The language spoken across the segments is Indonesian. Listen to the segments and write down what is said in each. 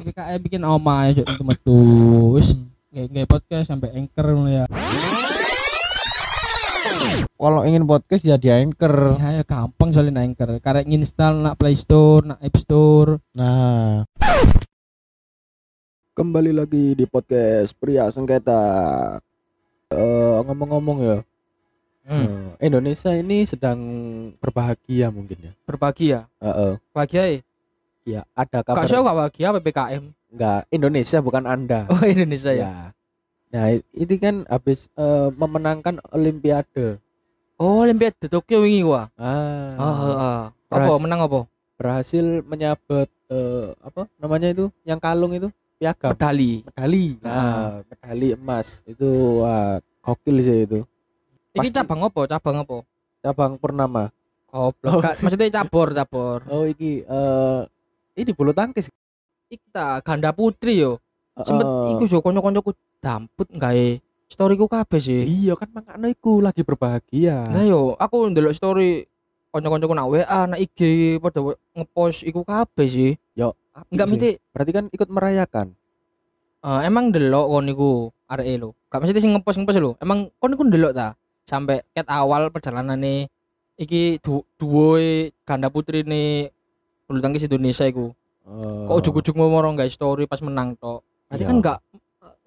PKM bikin oma ya metu wis nggak nggak podcast sampai anchor ya Kalau ingin podcast jadi anchor. ya, ya gampang soalnya anchor karek nginstal nak Play Store nak App Store Nah. Kembali lagi di podcast Pria Sengketa. Eh, ngomong-ngomong ya, Hmm. eh, Indonesia ini sedang berbahagia mungkin ya. berbagi ya Heeh. bahagia ya ya, ada kak kabar saya gak bahagia PPKM enggak Indonesia bukan Anda. oh Indonesia ya, ya. Nah, ini kan habis eh, memenangkan Olimpiade. oh Olimpiade Tokyo wingi gua Ah. ah ah, ah. apa menang apa berhasil menyabet eh, apa namanya itu yang kalung itu piagam medali medali Ah. nah medali emas itu wah gokil sih itu ini cabang apa? Cabang apa? Cabang purnama. Goblok Gak- maksudnya cabur cabur. Oh iki eh ini bulu tangkis. Kita ganda putri yo. Sempet Eh, iku yo konco-koncoku damput gawe storyku kabeh sih. Iya kan makanya iku lagi berbahagia. Lah yo aku ndelok story konco-koncoku nak WA nak IG pada we- ngepost iku kabeh sih. Yo enggak mesti berarti kan ikut merayakan? Eh, emang delok kon niku areke lho. Gak mesti sing ngepost ngepost lho. Emang kon niku delok ta sampai ket awal perjalanane iki du duwe ganda putri nih bulu tangkis Indonesia iku. Eh, Kok ujug-ujug mau guys story pas menang. Berarti Iya. kan enggak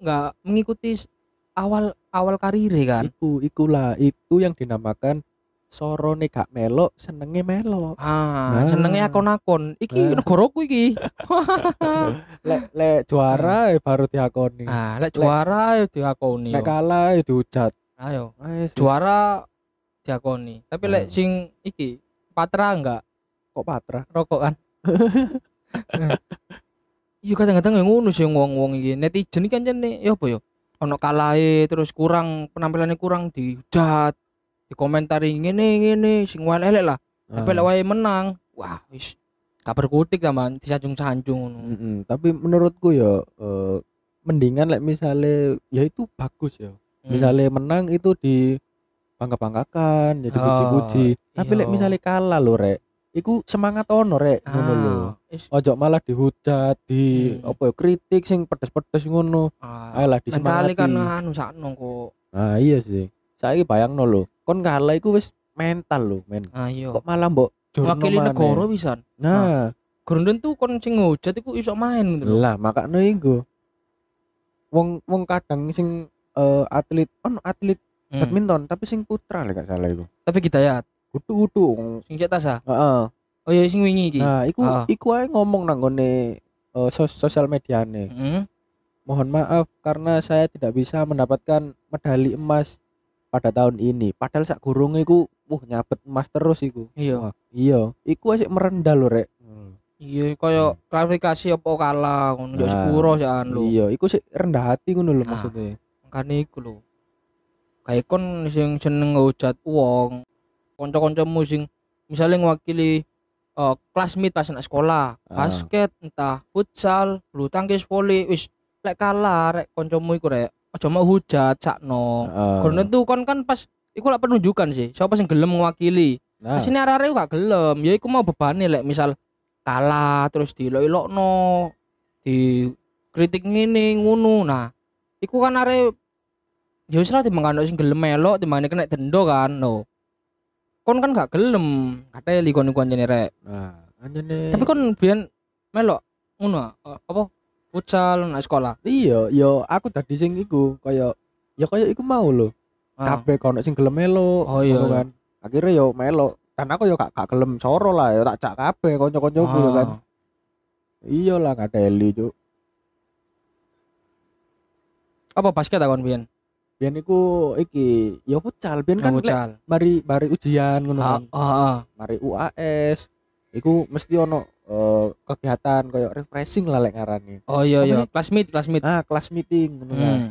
enggak mengikuti s- awal awal karirnya kan. iku ikulah itu yang dinamakan sorone gak melok senenge melok Ah, Nah. senenge akon-akon. Iki Nah. negaraku iki. lek lek juara ya baru diakoni ah, lek juara ya diakoni. lek kalah ya dihujat Ayo, juara diakoni. Tapi lek Ah. sing iki patra enggak? Kok patra? Rokok kan? Iya kadang-kadang yang ngono sih wong-wong iki. Netizen iki kan jane ya apa ya? Ono kalahe terus kurang penampilannya kurang dihujat dikomentari ngene ngene sing elek lah. Tapi lek wae menang wah wis. Gak berkutik taman disanjung-sanjung ngono. Mm-mm, tapi menurutku ya eh, mendingan lek misale ya itu bagus ya Hmm. misalnya menang itu di bangga banggakan jadi Oh, puji-puji. Tapi lek iya. misalnya kalah lho rek iku semangat ono rek ngono lho. ah, ojo malah dihujat di Hmm. apa ya kritik sing pedes-pedes ngono. Ah, ayolah mentali disemangati kan anu sakno kok. Nah iya sih. Saiki bayangno lho kon kalah iku wis mental lho men. Ah iya. Kok malah mbok wakili negara bisa nah. Gerundun tuh kon sing ngehujat iku iso main gitu loh lah makanya iku. Wong wong kadang sing eh, atlet on atlet Hmm. badminton tapi sing putra lek gak salah iku. Tapi kita ya kudu kudu sing cetak sa heeh. Oh iya sing wingi iki. Nah iku Ah. iku ae ngomong nang ngone eh, sos- sosial mediane. Heeh. mohon maaf karena saya tidak bisa mendapatkan medali emas pada tahun ini. Padahal sak gurung iku wah nyabet emas terus iku. Iya. Wah, iya. Iku asik merendah lho rek. Iya kaya klarifikasi apa kalah ngono Nah, sepuro jan lho iya iku sik rendah hati ngono lho Nah. maksudnya makane iku lho kayak kon sing seneng ngehujat wong kanca-kancamu sing misalnya ngwakili eh classmate pas anak sekolah Ah. basket entah futsal bulu tangkis volley wis lek kalah rek kancamu iku rek aja mau hujat sakno Heeh. Karena tuh kon kan pas iku lah penunjukan sih siapa sing gelem mewakili nah Asine arek-arek gak gelem, ya iku mau bebane lek misal kalah terus dilok-ilokno, di kritik ngene ngono. Nah, iku kan arek ya wis lah timbang kan sing gelem melok timbang kena denda kan. No. Kon kan gak gelem, kateli kon iku anjene rek. nah anjene Tapi kon biyen melok ngono eh, apa futsal nang sekolah. iya yo aku tadi sing iku kaya ya kaya iku mau lho Ah. kabeh kono sing gelem melo Oh, iya, iya. kan akhirnya yo melo dan aku yo gak, gak gelem soro lah yo tak cak kabeh kanca-kancaku yo kan Ah. iya lah gak teli cuk Apa basket kon biyen? Biyen iku iki yo futsal biyen kan Kan futsal. mari mari ujian ngono kan mari UAS iku mesti ono eh, kegiatan koyo refreshing lah lek ngarani Oh iya iya, sih? classmate, classmate. ah kelas meeting ngono kan Hmm.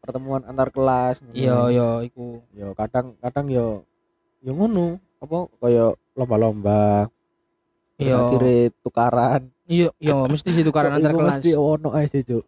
pertemuan antar kelas. Iya iya iku. yo kadang kadang yo yo ngono apa kaya lomba-lomba Iya. akhirnya tukaran Iya, iya mesti sih tukaran antar kelas. mesti ono ae sih cuk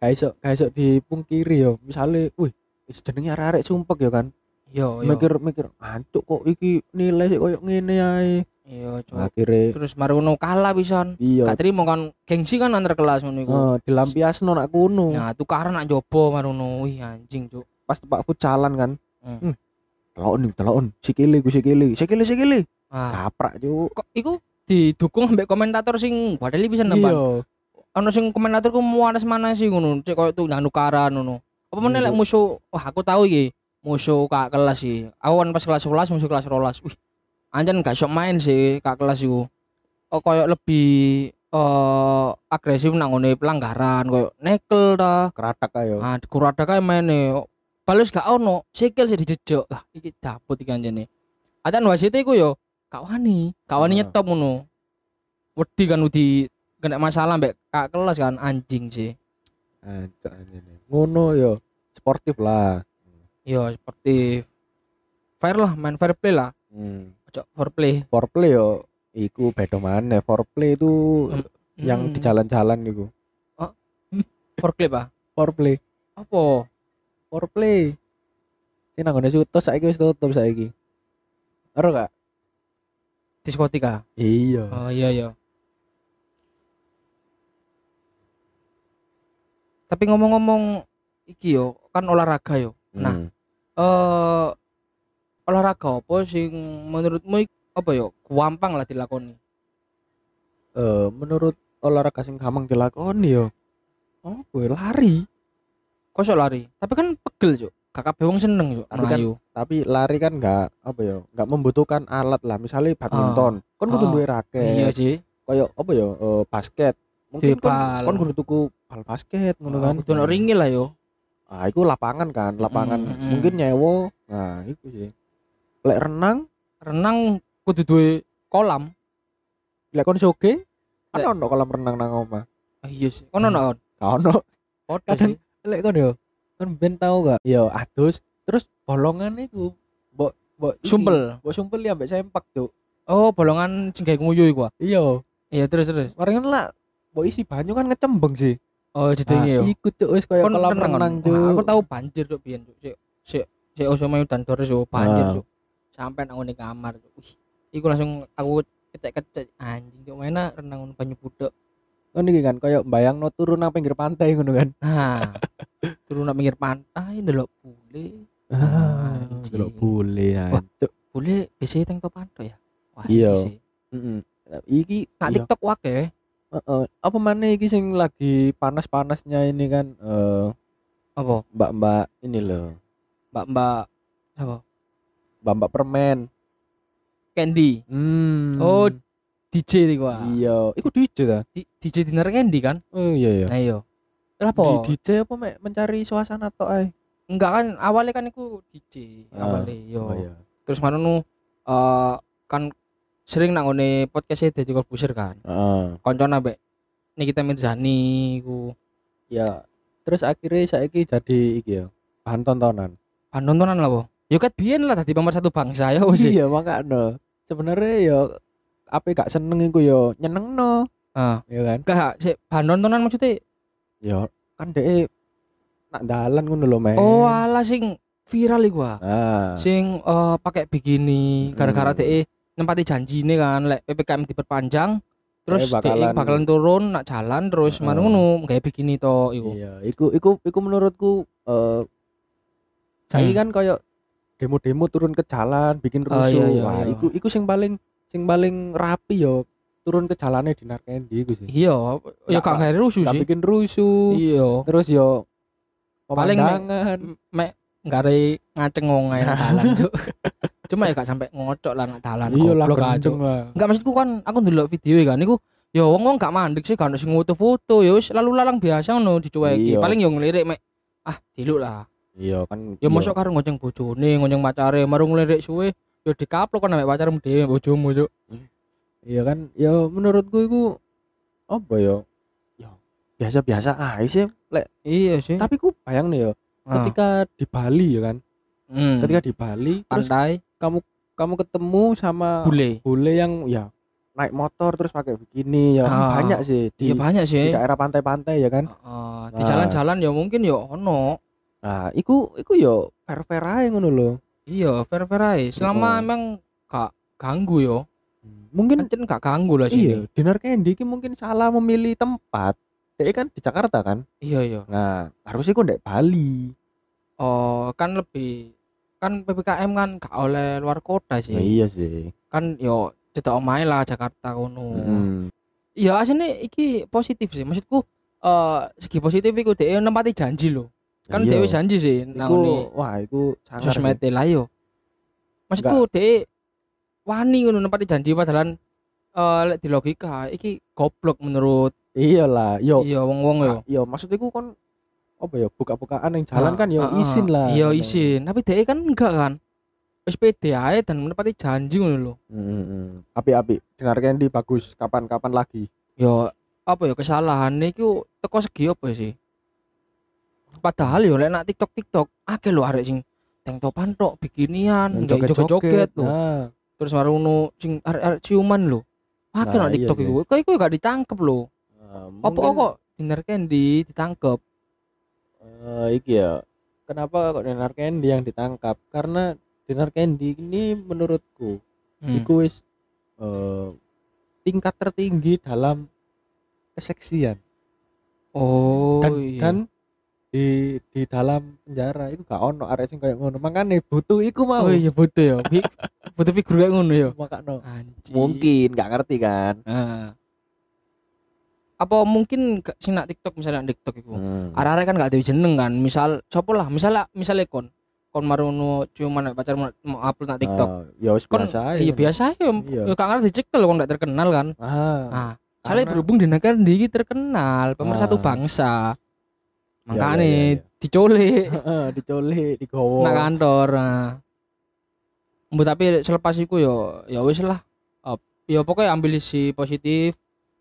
gak iso gak iso dipungkiri yo misale wih jenenge arek-arek sumpek yo kan Yo yo. mikir-mikir ancuk kok iki nilai sih koyo ngene ae Iya, Cuk. akhirnya Terus marono kalah pisan. iya Gak terima kan gengsi kan antar kelas ngono iku. eh, dilampiasno nak kuno Nah, tukaran nak jopo marono. Wih, anjing, Cuk. pas tepak futsalan kan Hmm. hmm. telon nih telon sikili ku sikili sikili sikili Ah, kaprak cuk kok iku didukung ambek komentator sing badali pisan nembang. Iya Ono sing komentator ku manas mana sih ngono, cek koyo tuh nang nukaran ngono. Apa meneh Iya, lek musuh, wah aku tahu iki. Musuh kak kelas sih. Aku kan pas kelas 11 musuh kelas 12. Wih, anjen gak sok main sih kak kelas iku. Oh koyo lebih eh agresif nang ngone pelanggaran koyo nekel ta. keratak ayo Ah, kurada kae mene. Balas gak ono, sikil sih dijejok. Ah, iki dapet iki anjene. Atan wasit iku yo gak wani, gak wani Ah. nyetop ngono. Wedi kan wedi kena masalah mbek kak kelas kan anjing sih. anjene ngono yo sportif lah Yo seperti fair lah, main fair play lah. hmm. Ojo foreplay. foreplay yo iku beda mana foreplay itu Hmm. yang Hmm, di jalan-jalan iku foreplay Pak. foreplay Apa? foreplay sing ngene sutos saiki wis tutup saiki ora gak Diskotika. iya Oh iya iya. Tapi ngomong-ngomong iki yo, kan olahraga yo. Nah, Hmm. eh olahraga apa sing menurutmu apa yo gampang lah dilakoni? Eh menurut olahraga sing gampang dilakoni yo oh gue lari. Kosok lari? Tapi kan pegel cuk. Kakak bewong seneng cuk Tapi kan tapi lari kan nggak apa ya nggak membutuhkan alat lah. Misalnya badminton kan kudu Ah. duwe iya raket sih. Kayak apa ya eh, basket mungkin kan kan kudu tuku bal basket ngono kan? kudu ono ringi lah yo. Ah itu lapangan kan lapangan. Mm, mm, mm. mungkin nyewo nah itu sih. Lek renang? Renang kudu duwe kolam. Lek kon soge kan Lek- ono kolam renang nang omah. Ah, iya sih. Ono kon Gak ono. Kadang- lek kon yo kan ben tau gak? Yo adus. Terus bolongan itu mbok mbok sumpel. mbok sumpel ya mbak sempak tuh oh bolongan sing gawe nguyu iku ah. iya. Iya terus terus. Kan lah mbok isi banyu kan ngecembeng sih. Oh jedenge yo ikut tuh wis koyo kon kolam renang tuh aku tahu banjir cuk biyen cuk. Sik sik sik oso mayu dan Doris yo banjir cuk. Sampai nang ngene kamar cuk. Wih, iku langsung aku ketek-ketek anjing cuk main renang banyu budek kan iki kan koyo bayangno turun nang pinggir pantai ngono kan. Nah, turun nang pinggir pantai ndelok bule. ah Anjing. delok bule Wah. ancuk Bule biasanya tank top ya. Wah, Iya. heeh iki Nah, iya, TikTok wake heeh. apa mana iki sing lagi panas-panasnya ini kan eh apa? mbak-mbak ini loh Mbak-mbak apa? mbak-mbak permen Candy. hmm Oh, DJ iku ah. iya iku DJ ta Di- DJ dinner Candy kan? oh iya iya Nah, iya. Kenapa? di DJ apa mek mencari suasana tok ae Enggak kan awalnya kan iku DJ Ah, awalnya yo. oh iya Terus ngono eh kan sering nang ngone podcast e dadi Corbuzier kan. heeh Koncone ambek Nikita Mirzani iku ya terus akhirnya saiki jadi iki ya bahan tontonan bahan nontonan lah, po. Ya kat biyen lah tadi pemersatu bangsa ya wis. iya makanya sebenarnya ya apa gak seneng iku ya nyeneng no Ah. ya kan Enggak, sik bahan nontonan maksudnya ya kan deh nak dalan ngono lho men oh ala sing viral iku ah. ah Sing eh pakai bikini gara-gara Hmm. Nempati janjine kan lek PPKM diperpanjang terus DE bakalan, bakalan- bakalan turun nak jalan terus uh. ngono gawe bikini to iku. iya iku iku iku menurutku eh saiki Hmm. kan koyo demo-demo turun ke jalan bikin Oh, rusuh iya, iya, wah iya. iku iku sing paling sing paling rapi yo turun ke jalannya di Narkendi iku sih Iya, ya gak rusuh sih. bikin rusuh Iya. terus yo Paling mek- pemandangan Mek ngare ngaceng wong ae dalan, Cuk. Cuma ya gak sampai ngocok lah nak dalan iya lah lah Enggak maksudku kan aku ndelok video kan niku ya wong wong gak mandek sih kan sing foto-foto ya wis lalu lalang biasa ngono dicueki. Iya. Paling yo ngelirik mek ah diluk lah. iya kan Ya iya. mosok karo ngoceng bojone, ngoceng pacare, maru ngelirik suwe yo dikaplok kan ambek pacarmu dhewe bojomu cuk. iya kan ya menurutku iku apa ya ya biasa-biasa aja sih lek Iya sih. tapi ku bayang nih ya Ah. Ketika di Bali ya kan Hmm. ketika di Bali terus pantai kamu ketemu sama bule. bule yang ya naik motor terus pakai bikini ya Ah. banyak sih di, Iya banyak di sih. daerah pantai-pantai ya kan Heeh, di Nah. jalan-jalan ya mungkin ya ono. nah iku iku yo fair fair aja ngono loh Iya, fair-fair ae. Selama Oh. emang gak ganggu yo. Mungkin Pancen gak ganggu lah iya, sini. dinner candy ki mungkin salah memilih tempat. Dia kan di Jakarta kan. Iya, iya. Nah, harusnya kok ndek Bali. Oh, kan lebih kan PPKM kan gak oleh luar kota sih. Ya, iya sih. Kan yo cedak omahe lah Jakarta kono. Mm. Iya, asline iki positif sih. Maksudku eh segi positif iku dhek nempati janji lho. Kan Iya. dhewe janji sih nang Iku, ngene wah, iku sosmed lah yo. Maksudku dhek wani ngono nempati janji padahal eh lek di logika iki goblok menurut Iyalah, yo. iya wong-wong yo. Kak, Yo, maksudnya iku kon apa ya buka-bukaan yang jalan Ah, kan yo ah, ah. izin lah. Iya izin, tapi dhek kan enggak kan. Pede ae dan menepati janji ngono lho. Hmm, api-api. Dinar candy bagus. Kapan-kapan lagi. Yo apa ya kesalahan iku teko segi apa sih? Padahal yo lek nak TikTok TikTok akeh lho arek sing tank topan tok bikinian, joget-joget lho. Nah, Terus marono sing arek-arek ciuman lho. Akeh Nah, nak iya TikTok sih. iku. Kok iku gak ditangkep lho. Apa kok dinner candy ditangkep? Eh, iki ya. Kenapa kok dinar candy yang ditangkap? Karena dinar candy ini menurutku Hmm. iku wis eh, tingkat tertinggi dalam keseksian. Oh dan iya. dan di di dalam penjara itu gak ono arek sing kayak ngono. Makane butuh iku mau. Oh iya butuh ya. Butuh figur kayak ngono ya. Anjir. Mungkin gak ngerti kan. Nah. Apa mungkin gak sing nak TikTok misalnya nak TikTok iku. Hmm. Arek-arek kan gak ada jeneng kan. Misal sopo lah, misal misale kon kon marono cuma nek pacar mau mau upload nak TikTok. Ah, ya wis Kon biasa iya biasa ya. Ya gak ngerti dicekel kon gak terkenal kan. Ah. Nah, soalnya berhubung di negara iki terkenal, pemersatu Ah. bangsa. Ya, Makanya ya, ya, ya. diculik Heeh, diculik, digowo. nak kantor. Nah. Tapi selepas iku yo ya wis lah. Ya pokoknya ambil isi positif,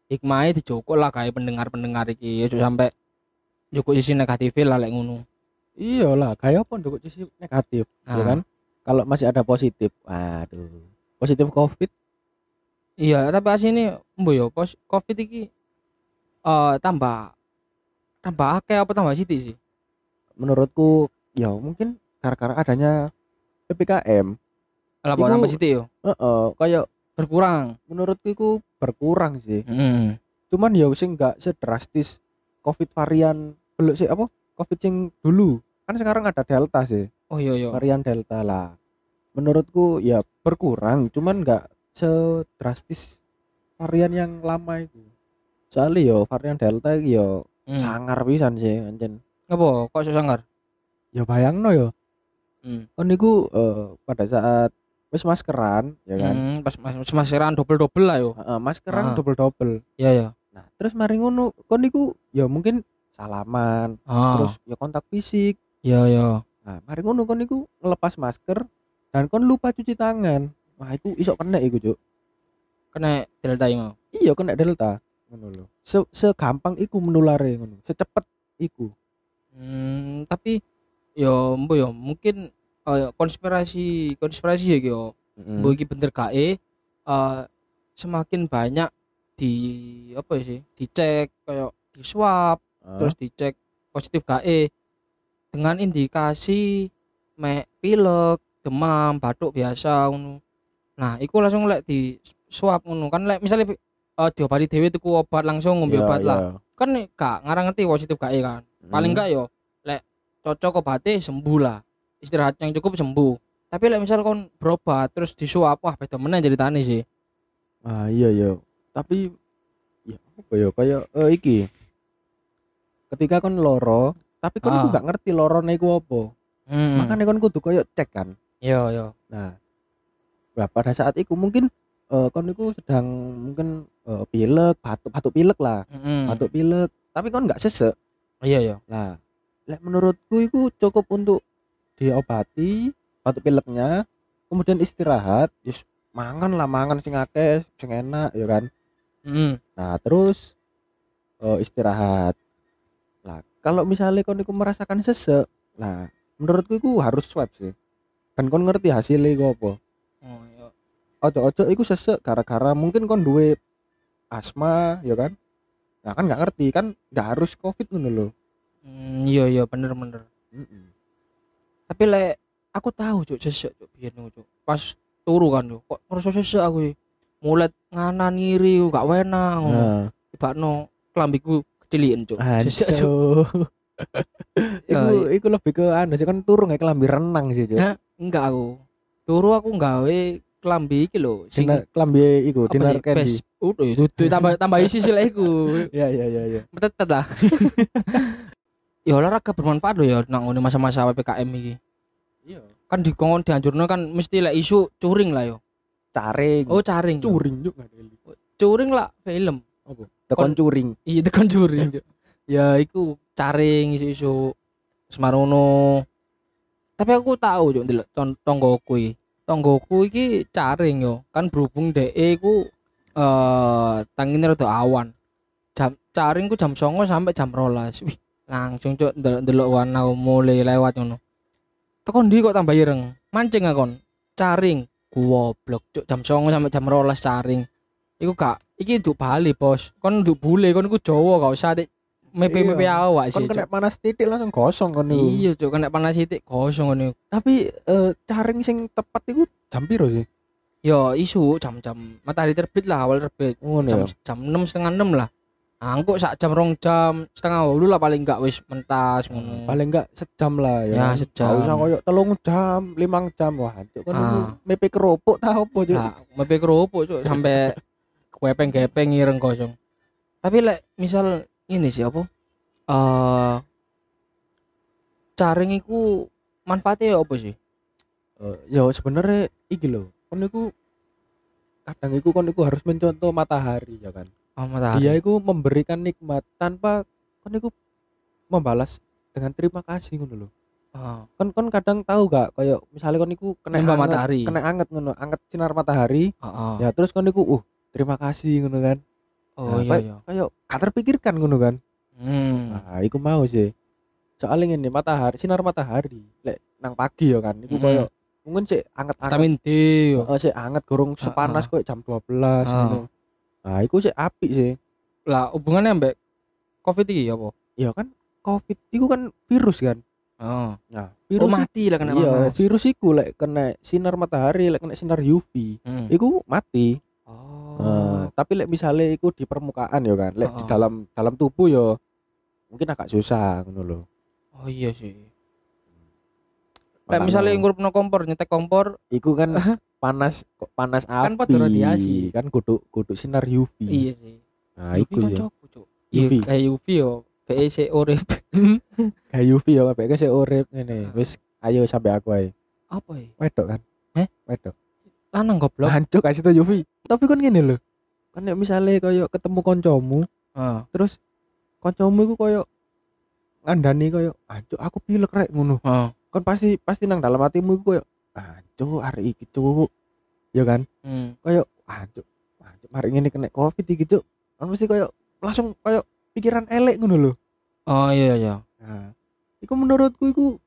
hikmahnya dijokok lah kayak pendengar-pendengar iki ya sampai joko isi negatif lah lek ngono. Iya lah, kayak apa nduk sisi negatif, ya Ah. kan? Kalau masih ada positif, waduh. Positif Covid, Iya, tapi asini mbok yo pos Covid iki eh tambah tambah akeh apa tambah sithik sih? menurutku ya mungkin gara-gara adanya PPKM. Lah apa tambah sithik yo? Heeh, kayak Berkurang. menurutku itu berkurang sih. Heeh. Cuman ya sing enggak sedrastis Covid varian belum sih apa? Covid sing dulu. Kan sekarang ada Delta sih, Oh iya iya. varian Delta lah. Menurutku ya berkurang, cuman enggak sedrastis varian yang lama itu. Soalnya yo varian Delta yo Hmm. sangar pisan sih anjen. Apa kok iso sanggar? Ya bayangno yo. Hmm. Kon niku eh, pada saat wis maskeran ya kan. Hmm, pas mas maskeran double-double lah yo. Heeh, maskeran Ah. double-double. Iya iya. Nah, terus mari ngono kon niku ya mungkin salaman, Ah. terus ya kontak fisik. iya iya. Nah, mari ngono kon niku ngelepas masker dan kon lupa cuci tangan. Wah, itu iso kena iku, Cuk. Kena delta mau. Iya, kena delta. Ngono lho. Se segampang iku menulare ngono. Secepet iku. Hmm, tapi yo mbo yo mungkin eh, konspirasi konspirasi ya. Heeh. Mbo iki bener gak eh eh, semakin banyak di apa ya sih? Dicek kayak di swab terus dicek positif GAE dengan indikasi mek pilek, demam, batuk biasa ngono. Nah, iku langsung lek di swab ngono kan lek misalnya uh, diobati dhewe tuku obat langsung ngombe Iya, obat lah. iya. Kan gak ngarang ngerti positif GAE kan. Paling Hmm. enggak yo lek cocok obatnya sembuh lah. Istirahat yang cukup sembuh. Tapi lek misal kon berobat terus disuap, wah beda meneh ceritane sih. Ah, iya iya. Tapi ya apa ya kayak eh, iki. Ketika kon loro, tapi kon Ah. gak ngerti lorone iku apa. Hmm. Makanya kon kudu koyo cek kan. yo yo. Nah, nah pada saat itu mungkin eh, kon itu sedang mungkin eh, pilek, batuk, batuk pilek lah, Heeh. batuk pilek. Tapi kon nggak sesek. Iya yo. Nah, lek menurutku itu cukup untuk diobati batuk pileknya, kemudian istirahat, yes, mangan lah mangan sing akeh, sing enak ya kan. Heeh. Nah, terus eh, istirahat. Lah, kalau misalnya kon iku merasakan sesek, nah menurutku itu harus swab sih. Dan kon ngerti hasilnya iku apa. Oh, yo. ojo-ojo iku sesek gara-gara mungkin kon duwe asma ya kan nah kan nggak ngerti kan nggak harus covid lho Hmm, iya iya bener bener. Mm-mm. Tapi lek aku tahu cuk sesek cuk biyen cuk. Pas turu kan cuk, kok ngerasa sesek aku. Mulet nganan ngiri gak enak ngono. Nah, Tibakno klambiku kecilian cuk. Sesek cuk. Ya, iku iku lebih ke anu sih kan turun kayak kelambi renang sih, Cuk. Ya, enggak aku. Turu aku gawe klambi iki lho sing Dinar kelambi iku, dinar candy. Bes- Udah itu tambah tambah isi sih lah iku. Iya iya iya iya. Metetet lah. ya olahraga bermanfaat loh ya nang ngene masa-masa PPKM iki. Iya. Kan di kongon dianjurno kan mesti lek isu curing lah yo. Caring. Oh caring. curing juga Curing lah film. Tekon curing. Iya tekan curing. Ya iku caring isu-isu Semarono. Tapi aku tahu yo ndelok ton- tonggoku iki. Tonggoku iki caring yo. Kan berhubung DE iku eh tangine rada awan. Jam caring ku jam 09.00 sampai jam 12. Wih, langsung cuk ndelok-ndelok warna mulai lewat ngono. Tekon ndi kok tambah ireng. Mancing akon. Caring. Goblok cuk jam 09.00 sampai jam 12 caring. Iku gak iki nduk Bali, Bos. Kon nduk bule kon iku Jawa gak usah mepe-mepe Iya. awak Kon sih. kena panas titik langsung gosong kon niku. Iya, cuk kena panas titik kosong ngono. Tapi eh, caring sing tepat iku jam piro sih? Yo isu jam-jam matahari terbit lah awal terbit. Ngono Jam ya. jam 6 setengah 6 lah. Angkuk sak jam rong jam setengah walu lah paling enggak wis mentas ngono. Paling enggak sejam lah ya. Ya, kan? sejam. Usah koyo telung jam, limang jam wah. Cuk kon niku Ah. mepe keropok ta opo cuk? Lah, mepe kerupuk cuk sampai kepeng-kepeng ireng kosong. Tapi lek misal ini sih apa? Eh caring iku manfaatnya ya apa sih? Eh, ya sebenarnya iki lho. Kon niku kadang iku kon niku harus mencontoh matahari ya kan. Oh, matahari. Dia iku memberikan nikmat tanpa kon niku membalas dengan terima kasih ngono lho. Oh, Kon kon kadang tahu gak kayak misalnya kon niku kena anget, matahari. kena anget ngono, anget sinar matahari. oh, Ya terus kon niku uh terima kasih ngono kan. oh Nah, iya kayak- iya. Kayak gak terpikirkan ngono kan. Hmm. Nah, iku mau sih. Soalnya ini matahari, sinar matahari, lek nang pagi ya kan, iku Mm. koyo mungkin sih anget-anget, Vitamin D. oh, sih anget gorong Ah, sepanas ah. koyo jam 12 Ah. ngono. Nah, iku sih apik sih. Lah hubungannya mbak Covid iki ya apa? Ya kan Covid iku kan virus kan. Oh. Nah, Virus virus mati lah kena iya, panas. virus iku lek kena sinar matahari, lek kena sinar UV, Hmm. iku mati. Oh. Nah, tapi lek misalnya iku di permukaan ya kan, lek di Ah. dalam dalam tubuh ya mungkin agak susah ngono lho. Oh iya sih. Lek misalnya ngurupno kompor, nyetek kompor, iku kan panas kok panas api Kan radiasi. kan kudu kudu sinar UV iya sih. nah UV iku kan sih Cuk. Iya, UV. kayak UV yo. PEC urip. kayak UV ya sik urip ngene Ah. wis ayo sampai aku ae Apa ya? wedok kan Eh? wedok Lanang goblok. hancur kasih tuh UV tapi kan gini loh kan nek misalnya koyo ketemu koncomu Ah. terus koncomu iku koyo ngandani koyo hancur aku pilek rek ngono Ah. kan pasti pasti nang dalam hatimu iku koyo hancur hari iki cuk ya kan Hmm. koyo hancur hancur hari ini kena covid iki cuk kan mesti koyo langsung koyo pikiran elek ngono lho Oh iya iya. Nah, iku menurutku iku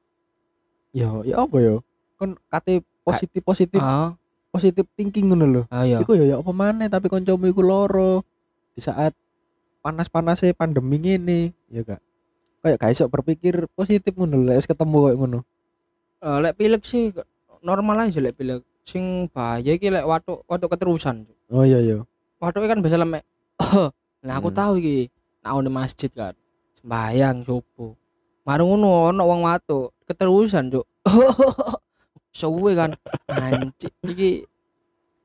ya ya apa ya? Kon kate positif positif Ah, positif thinking ngono lho. ah iya. Iku ya ya apa maneh tapi kancamu iku loro di saat panas-panasnya pandemi ngene, ya gak? Kayak gak iso berpikir positif ngono lek wis ketemu koyo ngono. Eh, lek pilek sih normal aja lek pilek. Sing bahaya iki lek watuk watuk keterusan. Cuk. Oh iya iya. Watuk kan biasa lemek. nah aku Hmm. tahu iki. Nah di masjid kan. Sembayang subuh. Marung ngono ono wong watuk keterusan, Cuk. Suwe kan. Anjir iki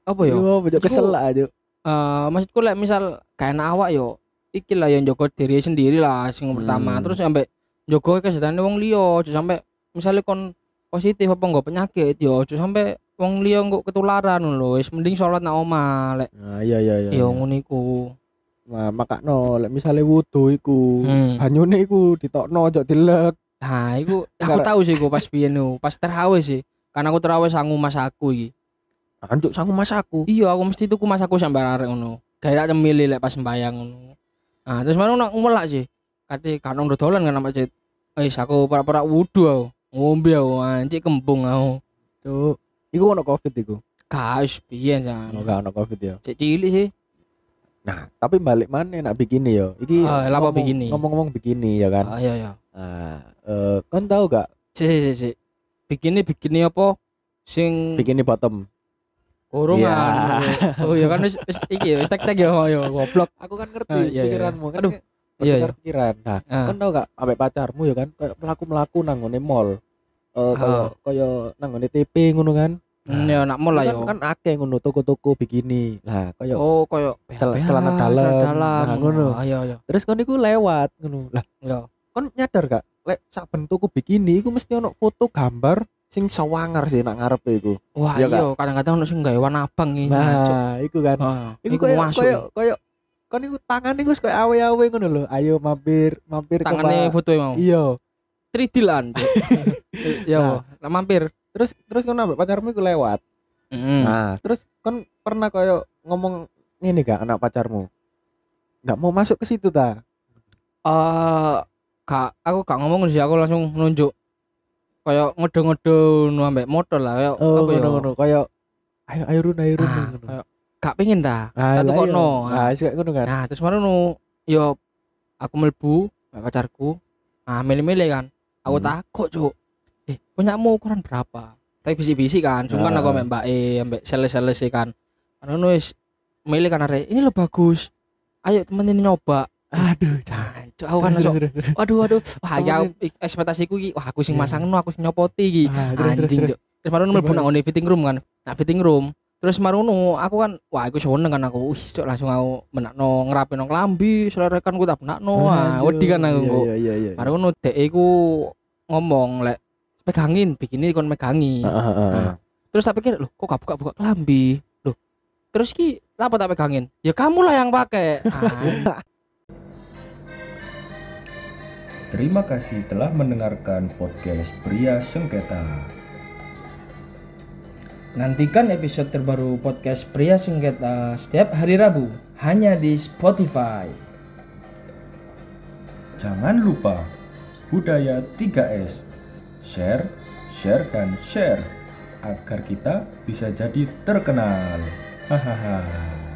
apa ya? Yo Iku- kesel lah aja. eh maksudku lek misal kayak awak yo iki lah yang jaga diri sendiri lah sing pertama Hmm. terus sampai jaga kesehatan wong liya sampai misalnya kon positif apa enggak penyakit yo aja sampai wong liya engko ketularan lho wis mending sholat nang omah lek Nah, iya iya iya. yo iya. ngono iku Nah, makakno lek misale wudu iku, Hmm. banyune iku ditokno ojo dilek. nah iku aku tahu sih iku pas biyen pas terawih sih karena aku terawih sangu mas aku iki Anjuk sangu masaku. iya aku mesti tuku mas aku sampai arek ngono kayak tak milih lek pas sembayang ngono nah terus mana nak ngumelak sih kate kan udah dolan kan nama masjid wis aku pura-pura wudu aku ngombe aku anjir kembung aku Cuk. Iku ono covid iku. guys piye jan Oh, gak ono covid ya. cek cilik sih Nah, tapi balik mana nak bikini yo. Iki Ah, ngomong- bikini? Ngomong-ngomong bikini ya kan. ah iya iya Nah, eh kon tahu gak si si si si bikini bikini apa sing Bikini bottom. kurungan. Iya. Oh iya kan wis wis iki wis tek-tek ya ya goblok. Aku kan ngerti iya, iya. pikiranmu kan. Aduh. Iya, bertukar pikiran. Nah, Ah. kan tau gak ambek pacarmu ya kan kayak melaku-melaku nang ngone mall. Eh kaya Ah. kaya nang ngone TP ngono kan. Hmm, ya nak mulai kan, yo. kan akeh ngono toko-toko bikini. Lah kaya Oh koyo Cel- celana dalam. dalam. Nah, ngono. Oh, iya iya. terus kon iku lewat ngono. Lah Iya. kon nyadar gak lek saben tuku bikini iku mesti ono foto gambar sing sawangar sih nak ngarepe iku. Wah, Iya, iya kadang-kadang ono sing gawe warna abang iki. Nah, iku kan. Ah, Iku koyo koyo koyo iku tangan iku wis koyo awe-awe ngono lho. Ayo mampir, mampir ke Tangane foto mau. Iya. 3D lan. Ya, nah, mampir. Terus terus kon ambek pacarmu iku lewat. Heeh. Nah, terus kon pernah koyo ngomong ngene gak anak pacarmu? Nggak mau masuk ke situ ta? Eh, kak, aku gak ngomong sih, aku langsung nunjuk kayak ngode-ngode nu ambek motor lah kayak Oh, apa ya ngono-ngono. Koyo ayo ayo run ayo run Ah, ngono. kayak gak pengen dah Ah, tak iya. Ah, sik ngono kan. nah terus baru nu yo aku melbu pacarku. Ah milih-milih kan. Aku Hmm. takut cuk. Eh punyamu ukuran berapa? Tapi bisi-bisi kan cuma kan Ah. aku ambek mbak E ambek sales-sales kan. Anu wis milih kan are ini lo bagus. Ayo temenin nyoba. Aduh, Cuk, aku kan langsung waduh waduh. Wah ya ik- ekspektasiku iki wah aku sing Iya. masang aku sing nyopoti iki. Ah, anjing. Cuk. terus baru mlebu nang fitting room kan. Nah fitting room terus marono aku kan wah aku seneng kan aku. Wih cuk langsung aku menakno ngerapin nang klambi selerekan ku tak menakno wah wedi kan aku. Iya, Iya, iya, iya. marono dek iku ngomong lek pegangin bikini kon megangi. Heeh, heeh. Nah, terus tak pikir loh kok gak buka-buka kelambi loh terus ki apa tak pegangin? Ya kamu lah yang pakai ah, Terima kasih telah mendengarkan podcast Pria Sengketa. Nantikan episode terbaru podcast Pria Sengketa setiap hari Rabu hanya di Spotify. Jangan lupa budaya 3S. Share, share dan share agar kita bisa jadi terkenal. Hahaha.